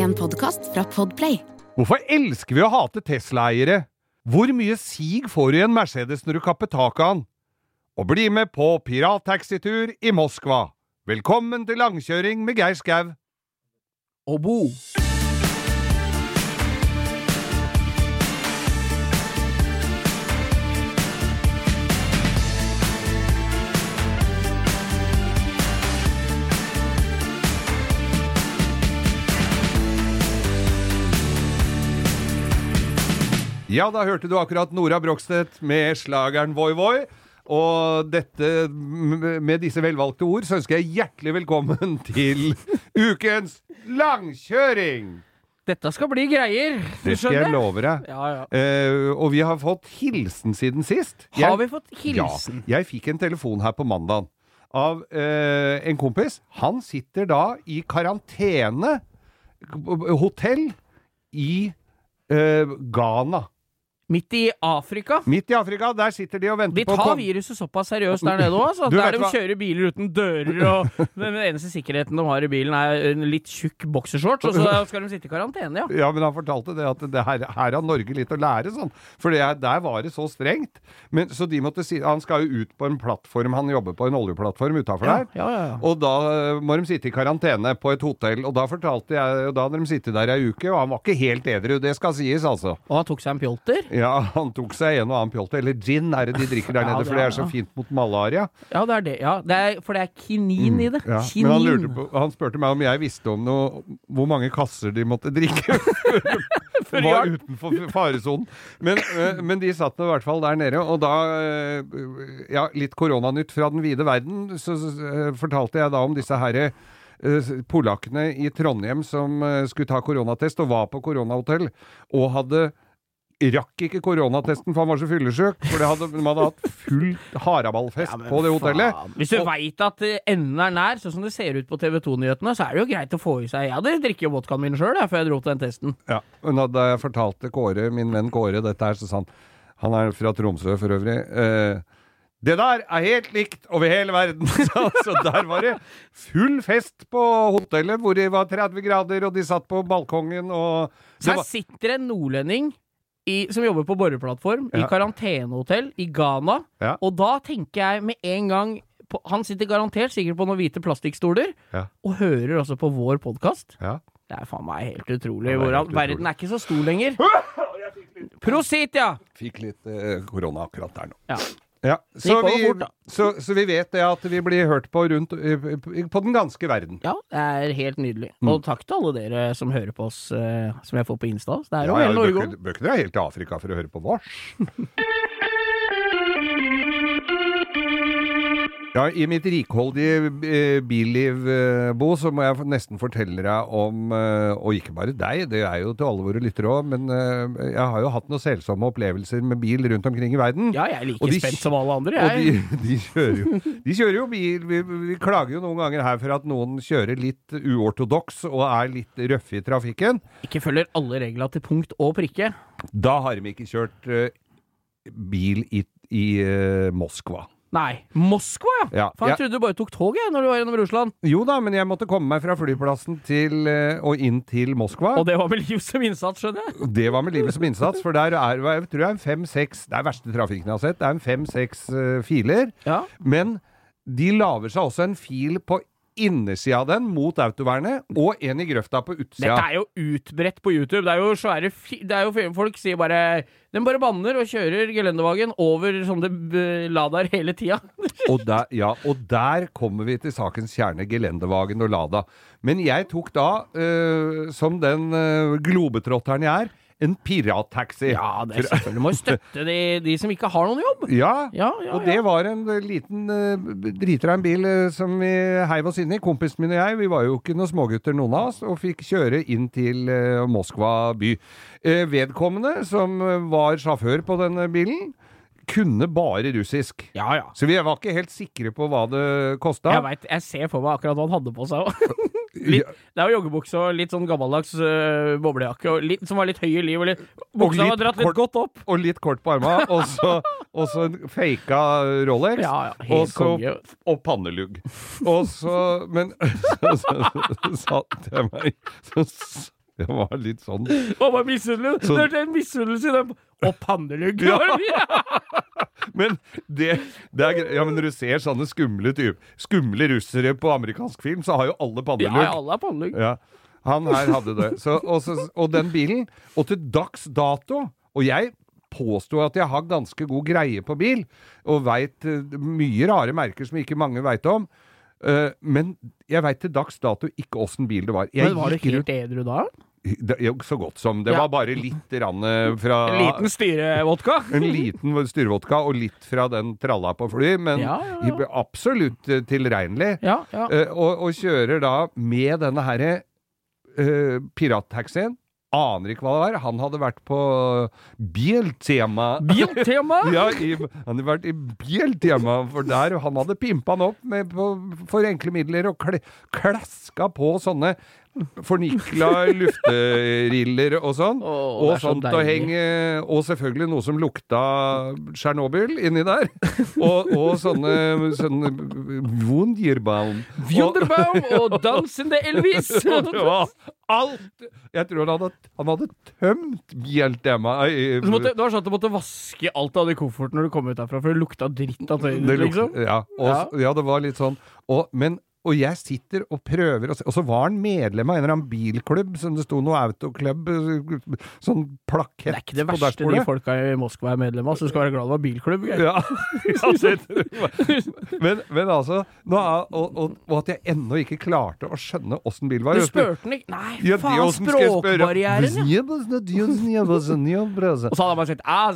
En podkast fra Podplay. Hvorfor elsker vi å hate Tesla-eiere? Hvor mye sig får du i en Mercedes når du kapper taket av den? Og bli med på pirattaxitur i Moskva. Velkommen til langkjøring med Geir Skau. og Ja, da hørte du akkurat Nora Brogstedt med slageren Voi Voi. Og dette, med disse velvalgte ord, så ønsker jeg hjertelig velkommen til ukens langkjøring! Dette skal bli greier. Du Det skal jeg love deg. Ja, ja. Eh, og vi har fått hilsen siden sist. Har vi fått hilsen? Ja. Jeg fikk en telefon her på mandag av eh, en kompis. Han sitter da i karantene hotell i eh, Ghana. Midt i Afrika. Midt i Afrika. Der sitter de og venter på De tar på viruset såpass seriøst der nede òg, der de hva- kjører biler uten dører, og den eneste sikkerheten de har i bilen, er en litt tjukk boksershorts, og så skal de sitte i karantene, ja. Ja, men han fortalte det at det her, her har Norge litt å lære, sånn. For det, er- der var det så strengt. Men, så de måtte si Han skal jo ut på en plattform, han jobber på en oljeplattform utafor Ja, der. ja, ja, ja. Og da eh, må de sitte i karantene på et hotell. Og da fortalte jeg Da hadde de sittet der ei uke, og han var ikke helt edru. Det skal sies, altså. Og han tok seg en pjolter. Ja, han tok seg en og annen pjolte. Eller gin er det de drikker der nede, for det er- så fint mot malaria. Ja, det er det. Ja, det er, for det er kinin i det. Mm, Ja. Kinin. Men han, på, han spurte meg om jeg visste om noe Hvor mange kasser de måtte drikke For var utenfor faresonen. Men, eh, men de satt nå i hvert fall der nede. Og da eh, Ja, litt koronanytt fra den vide verden. Så eh, fortalte jeg da om disse herre polakkene i Trondheim som skulle ta koronatest og var på koronahotell og hadde Rakk ikke koronatesten, for han var så fyllesyk. For det hadde, de hadde hatt full haraballfest Ja, på det hotellet. faen. Hvis du veit at enden er nær, sånn som det ser ut på TV 2-nyhetene, så er det jo greit å få i seg Jeg hadde drukket vodkaen min sjøl før jeg dro til den testen. Ja, men da, da jeg fortalte Kåre, min venn Kåre dette her, så sa han Han er fra Tromsø for øvrig. Eh, det der er helt likt over hele verden! så, så der var det full fest på hotellet, hvor det var 30 grader, og de satt på balkongen, og Så her sitter en nordlending i, som jobber på boreplattform, i karantenehotell i Ghana. Og da tenker jeg med en gang på, Han sitter garantert sikkert på noen hvite plastikkstoler, og hører også på vår podkast. ja. Det er faen meg helt utrolig. Er helt utrolig. verden er ikke så stor lenger. Prosit, ja! Fikk litt eh, korona akkurat der nå. ja. Ja, så, vi, fort, så, så vi vet det at vi blir hørt på rundt på den ganske verden. Ja, det er helt nydelig. Mm. Og takk til alle dere som hører på oss, eh, som jeg får på Insta. Det er jo Ja, hele Norge òg. bør ikke dra helt til Afrika for å høre på vårs. Ja, I mitt rikholdige eh, billiv, eh, Bo, så må jeg nesten fortelle deg om eh, Og ikke bare deg, det er jo til alle våre lyttere òg, men jeg har jo hatt noen selsomme opplevelser med bil rundt omkring i verden. Ja, jeg er like de- spent som alle andre, Og de, de, kjører jo, de kjører jo bil vi, vi klager jo noen ganger her for at noen kjører litt uortodoks og er litt røffe i trafikken. Ikke følger alle reglene til punkt og prikke. Da har de ikke kjørt bil i, i Moskva. Nei. Moskva, ja! Ja, For jeg ja. trodde du bare tok tog jeg, når du var gjennom Russland. Jo da, men jeg måtte komme meg fra flyplassen til, eh, og inn til Moskva. Og det var med liv som innsats, skjønner jeg. Det var med livet som innsats, for der er jeg tror jeg en fem-seks Det er verste trafikken jeg har sett. Det er en fem-seks eh, filer. Ja. Men de lager seg også en fil på innersida av den mot autovernet, og en i grøfta på utsida. Dette er jo utbredt på YouTube. Det er jo svære det er jo, Folk sier bare De bare banner og kjører gelendevagen over sånne Ladaer hele tida. Og der, ja, og der kommer vi til sakens kjerne, gelendevagen og Lada. Men jeg tok da, eh, som den uh, globetrotteren jeg er, en pirattaxi. Ja, det er selvfølgelig. Må jo støtte de, de som ikke har noen jobb. Ja, Ja, ja, og det var en eh, liten uh, driter av en bil uh, som vi heiv oss inn i. Kompisen min og jeg, vi var jo ikke noen smågutter noen av oss, og fikk kjøre inn til uh, Moskva by. Vedkommende, som var sjåfør på denne bilen, kunne bare russisk. Ja, ja. Så vi var ikke helt sikre på hva det kosta. Jeg vet, jeg ser for meg akkurat hva han hadde på seg òg. Litt- Det er jo joggebukse og litt sånn gammeldags uh, boblejakke og litt, som var litt høy i liv. Og litt, buksa var dratt litt godt opp. Og litt kort på arma, og så, en faka Rolex. Ja, ja, og, så, og pannelugg. Og så Men så, så, så, sa han til meg så, Det var litt sånn. Og var misunnelig. Så- Det er en misunnelse i den. Og pannelugg. Ja. Men det, det er greit. Ja, men når du ser sånne skumle typ, skumle russere på amerikansk film, så har jo alle pannelugg. ja, alle er pannelugg. Ja, han her hadde det. Så, og, så, og den bilen, og til dags dato Og jeg påstår at jeg har ganske god greie på bil, og veit mye rare merker som ikke mange veit om. Eh, men jeg veit til dags dato ikke åssen bil det var. Jeg Men var du helt edru da? Så godt som. Det Ja. var bare litt rann eh, fra En liten styrevodka? en liten styrevodka og litt fra den tralla på fly, men Ja, ja, absolutt eh, tilregnelig. Ja, ja. Eh, og, og kjører da med denne herre uh, pirattaxien. Aner ikke hva det var. Han hadde vært på Bieltema. Bieltema? Ja, i, han hadde vært i Bieltema, for der han hadde pimpa han opp med, på, for enkle midler og kle, klaska på sånne fornikla lufteriller og sånn. Oh, og så sånt å henge Og selvfølgelig noe som lukta Tsjernobyl inni der. og, og sånne, sånne Wunderbaum. Og- Wunderbaum og dansende Elvis! og det var alt Jeg tror han hadde, han hadde tømt Bjeltema i- Så måtte, det var sånn at du måtte vaske alt av de koffertene når du kom ut derfra, for det lukta dritt av tøyet ditt, liksom. Ja, og, ja. det var litt sånn. Og, men, og jeg sitter og prøver å se Og så var han medlem av en eller annen bilklubb som det sto noe autoklubb, sånn plakett Det er ikke det verste de dashbordet. folka i Moskva er medlem av, så du skal være glad det var bilklubb. Ja, men, men altså nå og, og, og at jeg ennå ikke klarte å skjønne åssen bil var. Du spurte den ikke Nei, Ja, faen, jeg språkbarrieren, ja. Og så hadde han bare sagt «Ah,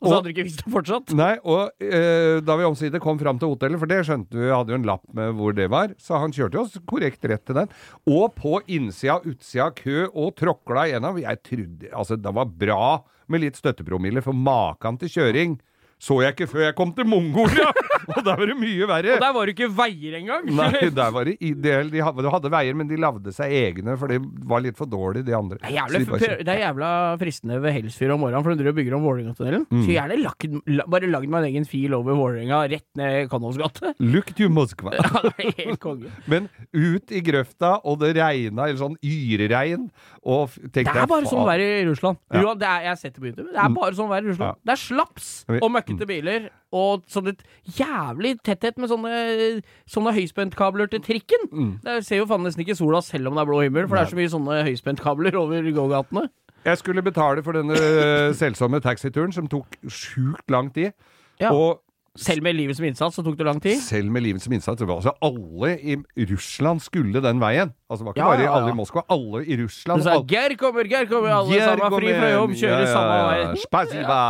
Og så hadde du ikke visst det fortsatt. Nei, og eh, da vi omsider kom fram til hotellet, for det skjønte vi, hadde jo en lapp med hvor det var, så han kjørte oss korrekt rett til den. Og på innsida, utsida, kø og tråkla igjennom. Jeg trodde Altså, det var bra med litt støttepromille, for maken til kjøring så jeg ikke før jeg kom til Mongolia! og der var det mye verre. Og der var det ikke veier engang! Nei, der var det ideell. De hadde, de hadde veier, men de lagde seg egne, for de var litt for dårlige, de andre. Det er, jævla, de bare det er jævla fristende ved Helsfyr om morgenen, for driver og bygger om Vålerengatunnelen. Mm. Så gjerne lagd, la, bare lagd meg en egen fil over Vålerenga, rett ned Kanals gate. Look to Moskva. Ja, det er helt konge. Men ut i grøfta, og det regna, eller sånn yreregn, og tenk deg Det er bare sånn vær i Russland. Ja. Jo, det er, jeg har sett det på YouTube. Det er bare sånn vær i Russland. Ja. Det er slaps og og møkkete biler, og sånn et jævlig tetthet med sånne, sånne høyspentkabler til trikken. Mm. Det ser jo faen nesten ikke sola selv om det er blå himmel, for det er så mye sånne høyspentkabler over gågatene. Jeg skulle betale for denne eh, selsomme taxituren, som tok sjukt lang tid. Ja. Og Selv med livet som innsats så tok det lang tid. selv med livet som innsats. Altså, alle i Russland skulle den veien. Altså, det var ikke Ja, bare ja, ja. alle i Moskva. Alle i Du Russland. sa 'Geir kommer, Geir kommer', alle Geir sammen fri fra jobb, kjører samme vei. Spasiba.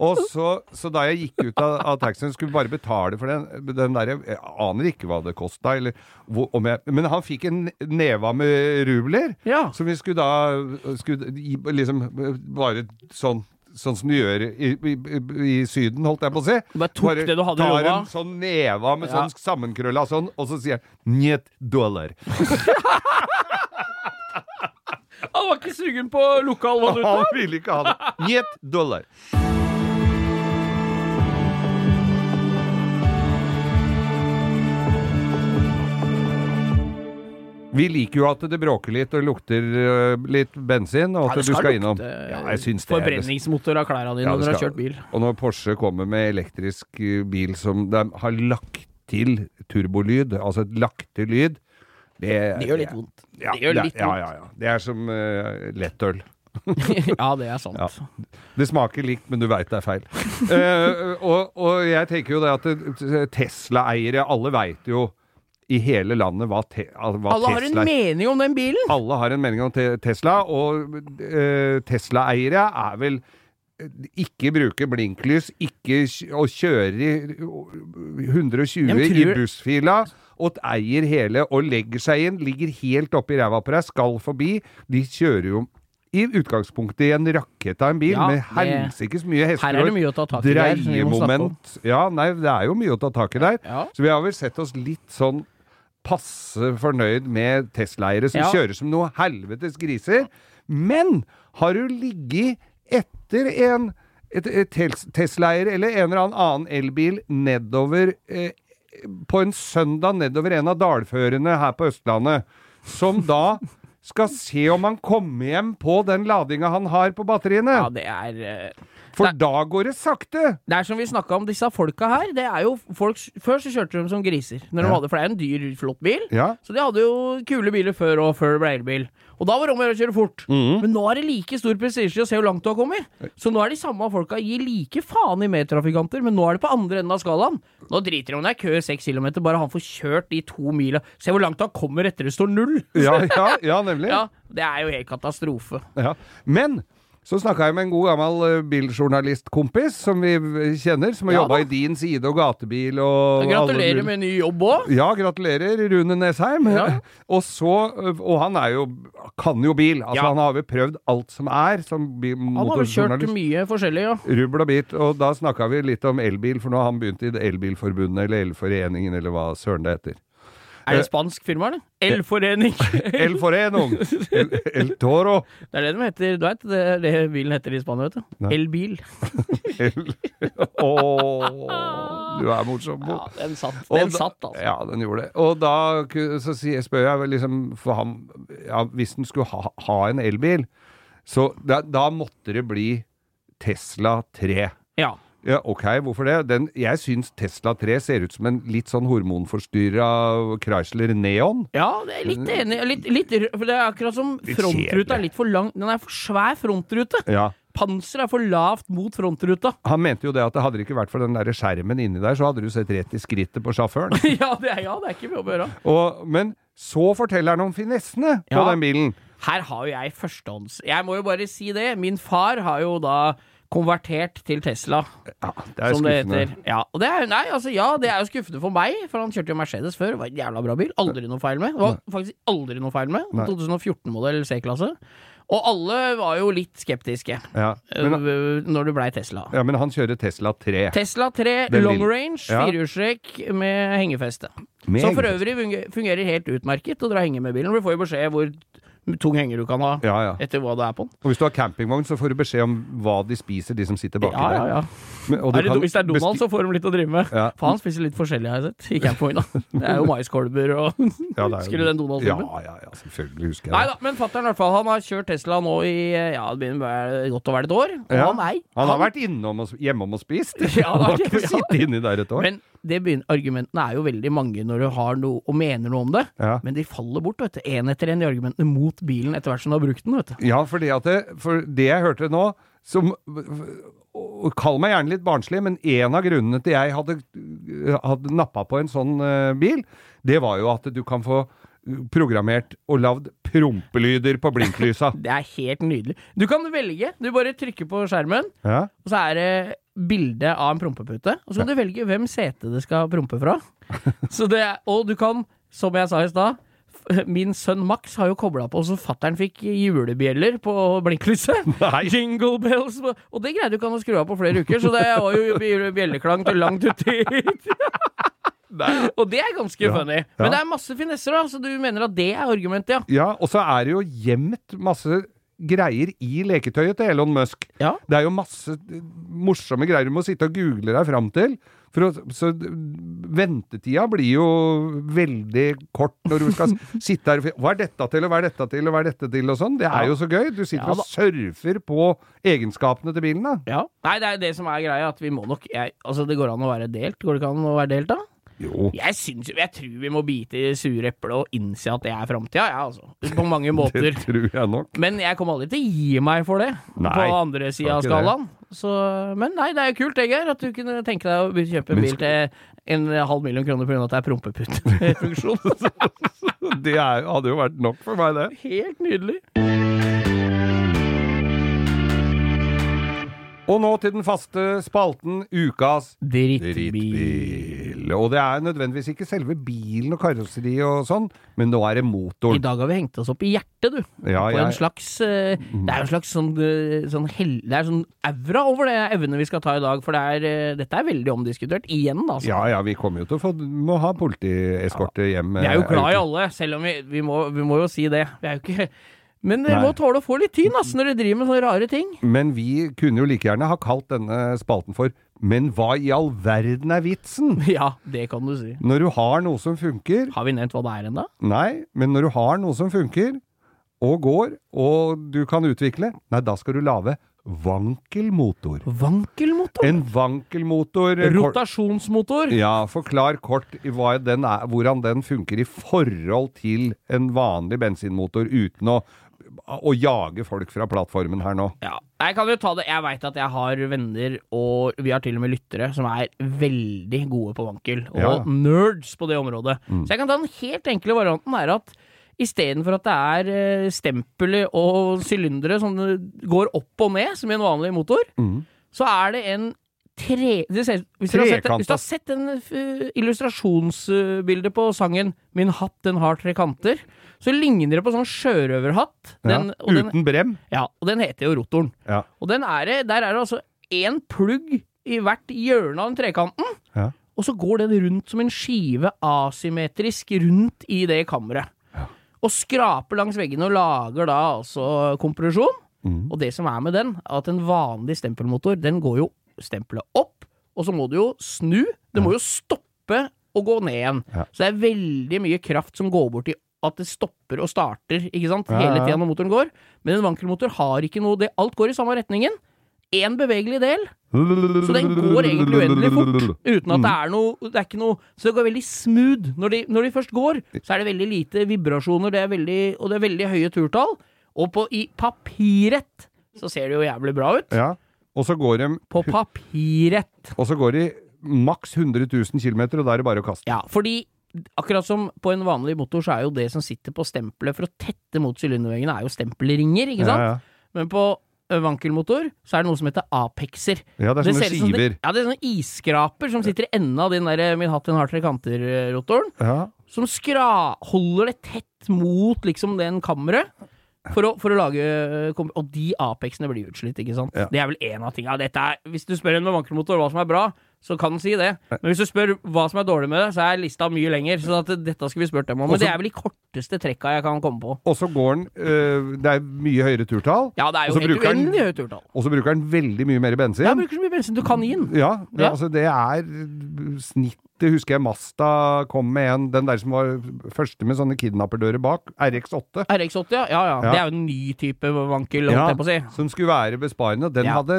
Og så, så da jeg gikk ut av, av taxien, skulle bare betale for den, den der Jeg aner ikke hva det kosta, Men han fikk en neve med rubler, Ja. som vi skulle da skulle, liksom Bare sånn Sånn som du gjør i, i, i, Syden, holdt jeg på å si. Du bare tok det du hadde tar en sånn neva med sånn sammenkrølla sånn, og så sier han 'njet dollar'. Han var ikke sugen på lokal valuta. Han ville ikke ha det. 'Njet dollar'. Vi liker jo at det bråker litt og lukter øh, litt bensin, og at Ja, du skal innom. Ja, jeg syns det. forbrenningsmotor av klærne dine Ja, når du har kjørt bil. Og når Porsche kommer med elektrisk øh, bil som de har lagt til turbolyd, altså et lagt til lyd Det, Det gjør litt vondt. Ja, Det gjør litt ja, vondt. ja, ja. Det er som uh, lettøl. ja, det er sant. Ja. Det smaker likt, men du veit det er feil. uh, og, og jeg tenker jo det at Tesla-eiere, alle veit jo i hele landet hva, te, hva Alle har en Tesla mening om den bilen! Alle har en mening om te Tesla, og uh, Tesla-eiere er vel eh, ikke bruker blinklys, ikke og kjører i 120 tror... i bussfila, og eier hele og legger seg inn, ligger helt oppi ræva på deg, skal forbi. De kjører jo i utgangspunktet i en rakett av en bil, Ja, med helsikes mye hester er om. dreiemoment. Ja, nei, det er jo mye å ta tak i der. Ja. Så vi har vel sett oss litt sånn passe fornøyd med Tesla-eiere som Ja. kjører som noe helvetes griser. Men har du ligget etter en et, et et Tesla-eier eller en eller annen annen elbil nedover eh, på en søndag nedover en av dalførene her på Østlandet, som da skal se om han kommer hjem på den ladinga han har på batteriene. Ja, det er eh, For da går det sakte. Det er som vi snakka om disse folka her. Det er jo folk Før så kjørte de som griser. Når de Ja. hadde, for det er en dyr, flott bil. Ja. Så de hadde jo kule biler før og før det ble elbil. Og da var det om å gjøre å kjøre fort. Mhm. Men nå er det like stor prestisje å se hvor langt du har kommet. Så nå er de samme folka gir like faen i medtrafikanter, men nå er det på andre enden av skalaen. Nå driter de om det er kø seks kilometer, bare han får kjørt de to mila. Se hvor langt han kommer etter det står null. Ja, ja, ja nemlig. Ja, det er jo helt katastrofe. Ja. Men så snakka jeg med en god gammel uh, biljournalistkompis som vi eh, kjenner, som har Ja jobba i din side og gatebil og Gratulerer alle- med ny jobb òg. Ja, gratulerer, Rune Nesheim. Ja. og så Og han er jo kan jo bil. Altså, Ja. han har jo prøvd alt som er som Han har jo kjørt mye forskjellig, ja. Rubbel og bit. Og da snakka vi litt om elbil, for nå har han begynt i det Elbilforbundet eller Elforeningen, eller hva søren det heter. Er det spansk firma, eller? Elforening. Elforening! El, El Toro! Det er det de heter. Du vet det er det bilen heter i Spania, vet du. Nei. Elbil. El... oh, du er morsom. Bo. Ja, den satt. Den da- satt, altså. Ja, den gjorde det. Og da så spør jeg liksom For ham ja, Hvis den skulle ha, ha en elbil, så da, da måtte det bli Tesla 3. Ja. Ja, ok, hvorfor det? Den, jeg syns Tesla 3 ser ut som en litt sånn hormonforstyrra Chrysler Neon. ja, det er litt enig. Litt, litt, for det er akkurat som frontruta er litt for lang. Den er for svær frontrute. Ja. Panseret er for lavt mot frontruta. Han mente jo det at det hadde ikke vært for den der skjermen inni der, så hadde du sett rett i skrittet på sjåføren. ja, det er, ja, det er ikke mye å gjøre. Og, men så forteller han om finessene på den bilen. Her har jo jeg førstehånds... Jeg må jo bare si det. Min far har jo da konvertert til Tesla, Ja, det som det skuffende. heter. Ja, det er, nei, altså, ja, det er jo skuffende for meg, for han kjørte jo Mercedes før. Det var en jævla bra bil. Aldri noe feil med. Det var faktisk aldri noe feil med. 2014-modell C-klasse. Og alle var jo litt skeptiske Ja, men, øh, når du blei Tesla. ja, men han kjører Tesla 3. Tesla 3 Den long range, Ja. firehjulstrekk med hengefeste. Med Som for øvrig funge- fungerer helt utmerket å dra henge med bilen. Du får jo beskjed hvor tung henger du kan ha Ja, ja. etter hva det er på den. Og hvis du har campingvogn, så får du beskjed om hva de spiser, de som sitter baki Ja, ja, der. ja. Men, og du Er det, hvis det er Donald, så får de litt å drive med. Ja. For han spiser litt forskjellig, har jeg sett. I campingvogna. Det er jo maiskolber og Ja, er Husker du den Donald-filmen? Ja, ja, ja, selvfølgelig husker jeg Nei det. da, men fatter'n i hvert fall. Han har kjørt Tesla nå i ja, det begynner å være godt et år. Og Ja. han er Han har vært innom og, hjemom og spist. Ja, han har ikke sittet inni der et år. Men det begynner, argumentene er jo veldig mange når du har noe og mener noe om det. Men de faller bort, vet du. Én etter én, i argumentene mot bilen etter hvert som du har brukt den, vet du. Ja, fordi at det, for det jeg hørte nå som Kall meg gjerne litt barnslig, men en av grunnene til jeg hadde, hadde nappa på en sånn uh, bil, det var jo at du kan få programmert og lagd prompelyder på blinklysa. Det er helt nydelig. Du kan velge. Du bare trykker på skjermen, Ja. og så er det bilde av en prompepute. Og så kan du velge hvem sete det skal prompe fra. Så det er, og du kan, som jeg sa i stad Min sønn Max har jo kobla på så fatter'n fikk julebjeller på blinklyset. Nei. Jingle bells. Og det greide jo ikke han å skru av på flere uker, så det var jo bjelleklang til langt uti Og det er ganske Ja. funny. Ja. Men det er masse finesser, da, så du mener at det er argumentet, ja? ja, og så er det jo gjemt masse greier i leketøyet til Elon Musk. Ja. Det er jo masse morsomme greier du må sitte og google deg fram til. Å, så ventetida blir jo veldig kort når du skal sitte her Hva er dette til, og hva er dette til, og hva er dette til, og sånn. Det er Ja. jo så gøy. Du sitter Ja, og surfer på egenskapene til bilen, da. Ja. Nei, det er det som er greia, at vi må nok jeg, Altså, det går an å være delt. Går det ikke an å være delt, da? Jo. Jeg syns Jeg tror vi må bite i sure eplet og innse at det er framtida, ja, altså. På mange måter. Det tror jeg nok. Men jeg kommer aldri til å gi meg for det, Nei, på andre sida av skalaen. Så, men nei, det er jo kult, Egger, at du kunne tenke deg å kjøpe en Men bil til en halv million kroner pga. at det er prompeputefunksjon. Det er, hadde jo vært nok for meg, det. Helt nydelig. Og nå til den faste spalten Ukas Drittbil. drittbil. Og det er nødvendigvis ikke selve bilen og karosseri og sånn, men nå er det motoren. I dag har vi hengt oss opp i hjertet, du. Ja, på en jeg, slags eh, Det er en slags sånn, eh, sånn hell, Det er sånn aura over det evnet vi skal ta i dag, for det er, eh, dette er veldig omdiskutert. Igjen, altså. ja, ja, vi kommer jo til å få må ha politieskorte hjem. Vi er jo glad i alle, selv om vi, vi, må, vi må jo si det. Vi er jo ikke Men dere Nei. må tåle å få litt tyn ass, når dere driver med sånne rare ting. Men vi kunne jo like gjerne ha kalt denne spalten for Men hva i all verden er vitsen? Ja, det kan du si. Når du har noe som funker Har vi nevnt hva det er ennå? Nei, men når du har noe som funker, og går, og du kan utvikle, nei, da skal du lage vankelmotor. Vankelmotor? En vankelmotor eh, Rotasjonsmotor? Ja, forklar kort den er, hvordan den funker i forhold til en vanlig bensinmotor, uten å, å jage folk fra plattformen her nå. Ja. Jeg kan jo ta det. Jeg veit at jeg har venner, og vi har til og med lyttere, som er veldig gode på vankel. Og Ja. nerds på det området. Mm. Så jeg kan ta den helt enkle varianten, er at istedenfor at det er eh, stempelet og sylindere som går opp og ned, som i en vanlig motor, Mm. så er det en tre... Det ser, hvis, dere har sett, Trekanta. hvis du har sett en uh, illustrasjonsbilde på sangen 'Min hatt den har tre kanter', så ligner det på sånn sjørøverhatt. Den, ja. og den, Uten brem. ja, og den heter jo rotoren. Ja. Og den er der er det altså én plugg i hvert hjørne av den trekanten. Ja. Og så går den rundt som en skive asymmetrisk rundt i det kammeret. Og skraper langs veggene og lager da altså kompresjon. Mm. Og det som er med den, er at en vanlig stempelmotor, den går jo stempelet opp, og så må du jo snu. Det må jo stoppe og gå ned igjen. Ja. Så det er veldig mye kraft som går bort i at det stopper og starter, ikke sant, hele tida når motoren går. Men en vankelmotor har ikke noe det, Alt går i samme retningen. Én bevegelig del, så den går egentlig uendelig fort. Uten at det er noe Det er ikke noe Så det går veldig smooth. Når de, når de først går, så er det veldig lite vibrasjoner, det veldig, og det er veldig høye turtall. Og på, i papiret så ser det jo jævlig bra ut. Ja. Og så går de, På papiret. og så går de maks 100 000 km, og da er det bare å kaste. Ja, fordi akkurat som på en vanlig motor, så er jo det som sitter på stempelet for å tette mot sylinderveggene, er jo stempelringer, ikke sant? Ja, ja. Men på vankelmotor så er det noe som heter apexer. ja, det er sånne det- skiver. Ja, det er sånne isskraper som sitter i enden av den der Min hatt en har tre kanter-rotoren. Ja. Som skra holder det tett mot liksom den kammeret. For å, for å lage Og de apexene blir utslitt, ikke sant? Ja. Det er vel én av tinga. Dette er, hvis du spør en med vankelmotor hva som er bra, så kan han si det. Men hvis du spør hva som er dårlig med det, så er lista mye lenger. Så at dette skulle vi spurt dem om. Men Også- det er vel de korteste trekka jeg kan komme på. Og så går den øh, Det er mye høyere turtall, Ja, det er jo helt uendelig høyt turtall. og så bruker den veldig mye mer bensin. Ja, han bruker så mye bensin du kan gi den. Ja, det, Ja. altså det er snittet Husker jeg Masta kom med en, den der som var første med sånne kidnapperdører bak, RX8. RX8, ja. ja, ja. Ja. Det er jo en ny type vankel, holdt jeg på å si. som skulle være besparende. Den hadde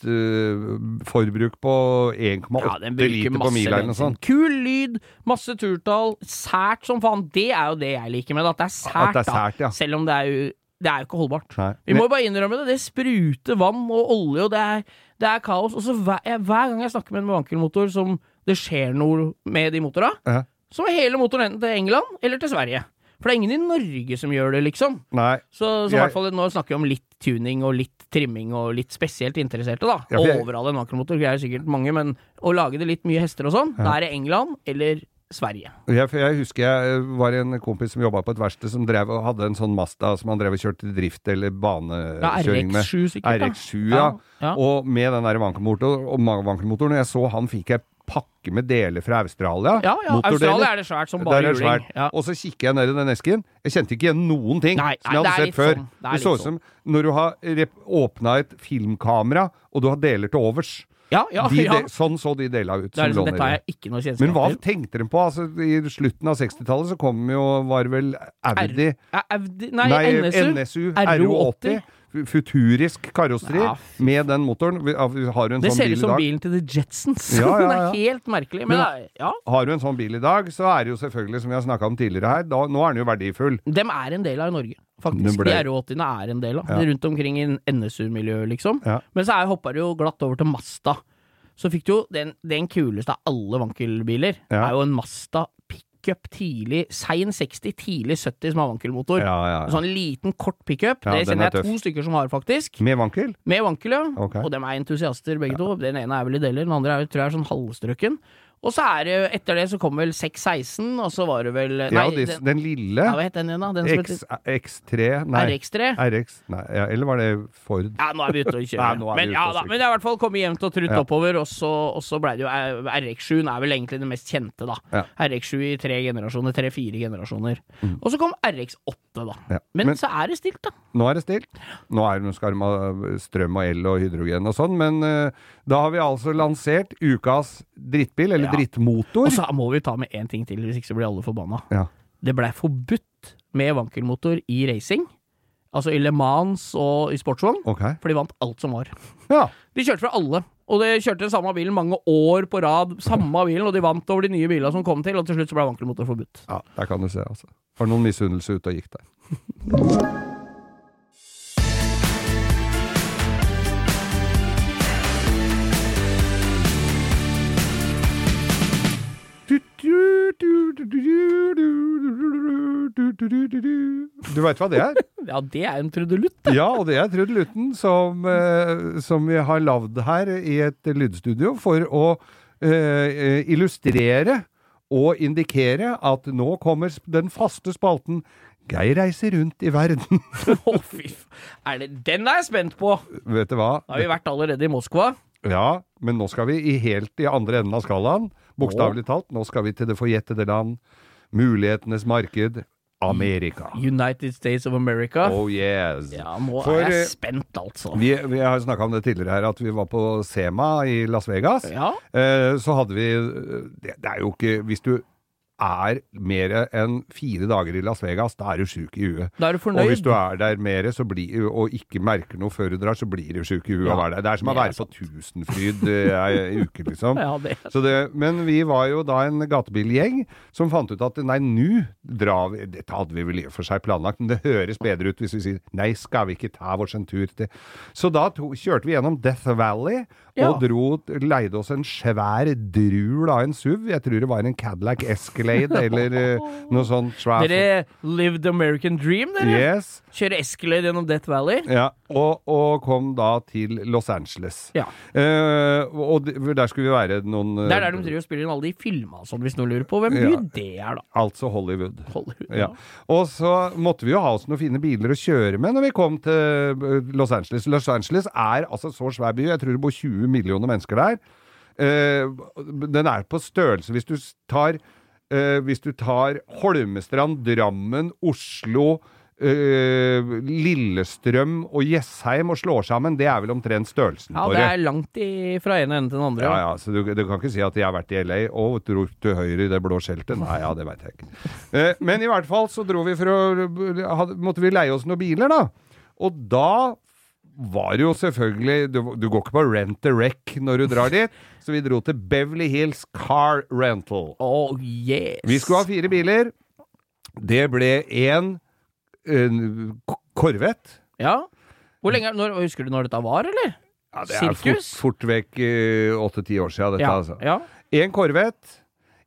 snittforbruk på 1,8 Ja, liter på mila eller noe sånt. Kul lyd, masse turtall, sært som faen. Det er jo det jeg liker med det, at det er sært, At det er sært, ja. Selv om det er jo det er jo ikke holdbart. Nei. Vi må jo bare innrømme det. Det spruter vann og olje, og det er, det er kaos. Og så hver, jeg, hver gang jeg snakker med en vankelmotor som det skjer noe med de motora, Ja. så er hele motoren enten til England eller til Sverige. For det er ingen i Norge som gjør det, liksom. Nei. Så, så i hvert fall nå snakker vi om litt tuning og litt trimming og litt spesielt interesserte, da. Ja, jeg- Overall en vankelmotor greier sikkert mange, men å lage det litt mye hester og sånn, Ja. da er det England eller Sverige. Jeg, jeg husker jeg var en kompis som jobba på et verksted som drev hadde en sånn Mazda som han drev og kjørte drift eller banekjøring med. RX7 sikkert. RX7, ja. Ja. Og med den der vankelmotoren, og vankelmotoren, jeg så han fikk jeg pakke med deler fra Australia. Ja, ja. Australia er det svært som bare juling. Ja. Og så kikker jeg ned i den esken. Jeg kjente ikke igjen noen ting Nei, som jeg hadde sett før. sånn. Det Det, så ut som når du har åpna et filmkamera, og du har deler til overs. Ja, ja, De ja. sånn så de dela ut. Det er som liksom, dette har jeg ikke noe Men hva tenkte de på? Altså, I slutten av 60-tallet så kom jo, var vel Audi Audi Nei, Nei. NSU RO80. RO80. Futurisk karosseri Ja, med den motoren. Har du en Det sånn ser ut som bilen til The Jetsons. Ja, ja, Den er helt merkelig. Men, Men- det ja, Har du en sånn bil i dag, så er det jo selvfølgelig, som vi har snakka om tidligere her, da, nå er den jo verdifull. dem er en del av Norge, faktisk. ble- De R80-ene er en del av. Rundt omkring i NSU-miljøet, liksom. Men så hoppa det jo glatt over til Masta Så fikk du jo den, den kuleste av alle vankelbiler. Ja. er jo en Mazda pickup tidlig, sein 60, tidlig 70 som har vankelmotor. Ja, ja, ja. sånn liten, kort pickup. Ja, det kjenner er jeg to stykker som har, faktisk. Med vankel? Med vankel, ja. Okay. Og dem er entusiaster, begge to. Den ene er vel i deler, den andre er, tror jeg er sånn halvstrøken. Og så er det, etter det så kom vel 616, og så var det vel Nei, Ja, de, den, den lille ja, hva het den igjen, da? Den X, heter X3 Nei. RX3? RX Nei, ja, eller var det Ford? Ja, nå er vi ute og kjører. Nei, men, ja, da, men det er i hvert fall kommet jevnt og trutt oppover, og så, og så ble det jo eh, RX7 er vel egentlig det mest kjente, da. Ja. RX7 i tre generasjoner, tre-fire generasjoner. Mm. Og så kom RX8, da. Men, Men- så er det stilt, da. Nå er det stilt. Nå er det skal de ha strøm og el og hydrogen og sånn, men uh, da har vi altså lansert ukas drittbil, eller Ja. drittmotor. Og så må vi ta med én ting til, hvis ikke så blir alle forbanna. Ja. Det blei forbudt med vankelmotor i racing. Altså i Le Mans og i sportsvogn. Okay. For de vant alt som var. Ja. De kjørte fra alle. Og de kjørte den samme bilen mange år på rad. Samme bilen, og de vant over de nye bilene som kom til, og til slutt så ble vankelmotor forbudt. ja, der kan du se, altså. Var noen misunnelse ute og gikk der. Du veit hva det er? Ja, det er en trudelutt. Ja, og det er trudelutten som, eh, som vi har lagd her i et lydstudio for å eh, illustrere og indikere at nå kommer den faste spalten Geir reiser rundt i verden. Å, fy faen. Det Den er jeg spent på! Vet du hva? Da har vi vært allerede i Moskva. Ja, men nå skal vi i helt i andre enden av skalaen. Bokstavelig talt. Nå skal vi til det forjettede land. Mulighetenes marked. Amerika. United States of America. Oh yes. Ja, nå For, er eh, jeg spent, altså. Vi, vi har snakka om det tidligere her, at vi var på Sema i Las Vegas. Ja. Eh, så hadde vi det, det er jo ikke Hvis du er mer enn fire dager i Las Vegas, da er du sjuk i huet. Da er du Og hvis du er der mer blir, og ikke merker noe før du drar, så blir du sjuk i huet Ja, å være der. Det er som å være på Tusenfryd eh, ei uke, liksom. Ja, det Så det, men vi var jo da en gatebilgjeng som fant ut at nei, nå drar vi Dette hadde vi vel i og for seg planlagt, men det høres bedre ut hvis vi sier nei, skal vi ikke ta vår en tur til Så da to, kjørte vi gjennom Death Valley Ja. og dro, leide oss en svær drul av en SUV. Jeg tror det var en Cadillac Escalade eller eh, noe sånt. svær- Dere lived the American dream, dere. Yes. Kjøre Escalade gjennom Death Valley. Ja, og, og kom da til Los Angeles. Ja. Eh, og der skulle vi være noen eh, Det er der de driver og spiller inn alle de filma sånn, hvis noen lurer på hvem Ja. det er, da. Altså Hollywood. Hollywood. Ja. Og så måtte vi jo ha oss noen fine biler å kjøre med når vi kom til eh, Los Angeles. Los Angeles er altså så svær by. Jeg tror det bor 20 millioner mennesker der. Uh, den er på størrelse Hvis du tar, eh, hvis du tar Holmestrand, Drammen, Oslo eh, Lillestrøm og Jessheim og slår sammen, det er vel omtrent størrelsen Ja, på det det. er langt i, fra ene enden til den andre. Ja, ja, så du, du kan ikke si at jeg har vært i LA og dro til høyre i det blå skjeltet. Nei, ja, det veit jeg ikke. Eh, men i hvert fall så dro vi for å hadde, Måtte vi leie oss noen biler, da. Og da var jo selvfølgelig Du, du går ikke på rent a wreck når du drar dit, så vi dro til Beverly Hills Car Rental. Oh, yes. Vi skulle ha fire biler. Det ble én Corvette. Ja. Hvor lenge, når, Husker du når dette var, eller? Ja, det er fort, Sirkus? fort vekk åtte-ti år siden, dette, ja. altså. ja. En Corvette,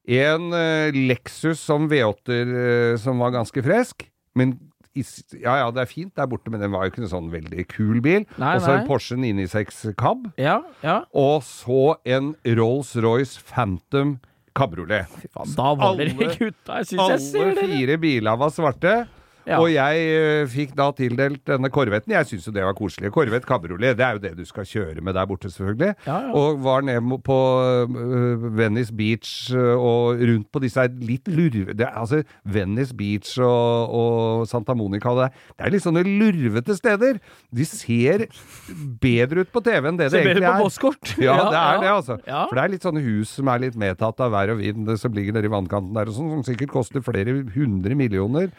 en eh, Lexus som V8-er eh, som var ganske fresk, men ja, ja, det er fint der borte, men den var jo ikke en sånn veldig kul bil. Og så en Porsche 996 Cab, Ja, ja. og så en Rolls-Royce Phantom Cabriolet. Da var dere Alle- gutta. Jeg syns jeg Alle ser dere. fire bilene var svarte. Ja. Og jeg eh, fikk da tildelt denne Korvetten. Jeg syns jo det var koselig. Korvett kabriolet, det er jo det du skal kjøre med der borte, selvfølgelig. Ja, ja. Og var nede på øh, Venice Beach øh, og rundt på disse litt lurve... Det, er altså Venice Beach og, og Santa Monica det, er- er litt sånne lurvete steder. De ser bedre ut på TV enn det Ser det bedre på er. postkort. Ja, det er det, altså. For det er litt sånne hus som er litt medtatt av vær og vind, som ligger nede i vannkanten der og sånn, som sikkert koster flere hundre millioner.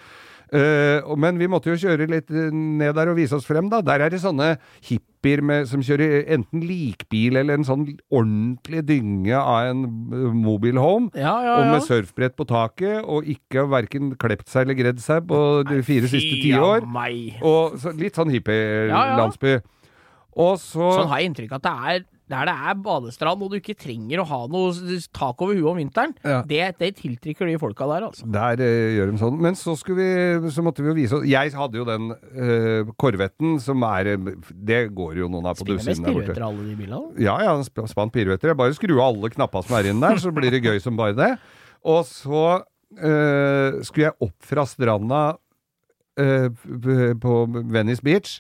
Og- men vi måtte jo kjøre litt eh, ned der og vise oss frem, da. Der er det sånne hippier med, som kjører enten likbil eller en sånn ordentlig dynge av en eh, mobilhome. Ja, ja, Og med surfbrett på taket, og ikke verken klept seg eller gredd seg på de fire siste tiår. Og så, litt sånn Ja, ja. hippie-landsby. Og så Sånn har jeg inntrykk av at det er der det er badestrand, og du ikke trenger å ha noe tak over huet om vinteren. Ja. Det, det tiltrekker de folka der, altså. Der eh, gjør de sånn. Men så, skulle vi, så måtte vi jo vise oss Jeg hadde jo den uh, Corvetten som er eh, Det går jo noen av på Spiller der borte. der borte. piruetter alle de bilene. Ja, ja, sp- spant piruetter. Jeg bare skru av alle knappa som er inne der, så blir det gøy som bare det. Og så eh, skulle jeg opp fra stranda eh, på Venice Beach,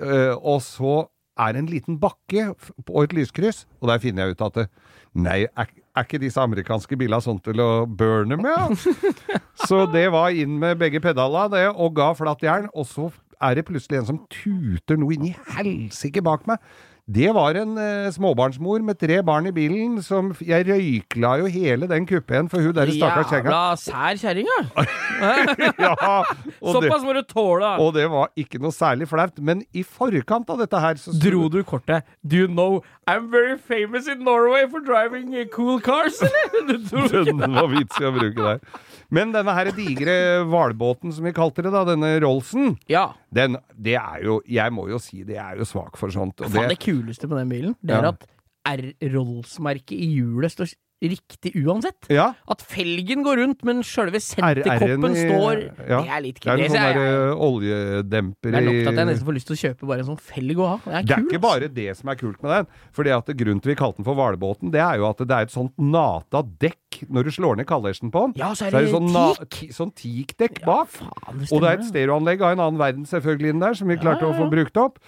eh, og så er en liten bakke og et lyskryss, og der finner jeg ut at det, Nei, er, er ikke disse amerikanske bilene sånn til å burne med? Ja? Så det var inn med begge pedalene det, og ga flatt jern, og så er det plutselig en som tuter noe inn i helsike bak meg. Det var en eh, småbarnsmor med tre barn i bilen som Jeg røykla jo hele den kuppeen for hun der stakkars kjerringa. Jævla sær kjerring, ja. Og det, Såpass må du tåle. og det var ikke noe særlig flaut. Men i forkant av dette her så Dro du kortet Do you know I'm very famous in Norway for driving uh, cool cars, eller? Den var vitsig å bruke der. Men denne her digre hvalbåten som vi kalte det, da, denne Rollsen, Ja. den, det er jo Jeg må jo si det er jo svak for sånt. Og Faen, det, det kuleste med den bilen, det er Ja. at R-Rolls-merket i hjulet står riktig uansett. ja, At felgen går rundt, men sjølve senterkoppen står ja. Det er litt det er kult. en Det, sånn er- der eh, oljedemper det er nok til at jeg nesten får lyst til å kjøpe bare en sånn felg å ha. Det er, Det er kul, ikke bare det som er kult med den. Fordi at Grunnen til vi kalte den for hvalbåten, det er jo at det er et sånt nata dekk når du slår ned kallersen på den. Ja, så er det sånn, na- teak dekk sånn teakdekk bak. Faen, det Og det er et stereoanlegg av en annen verden selvfølgelig inn der, som vi klarte Ja, ja, å få brukt opp.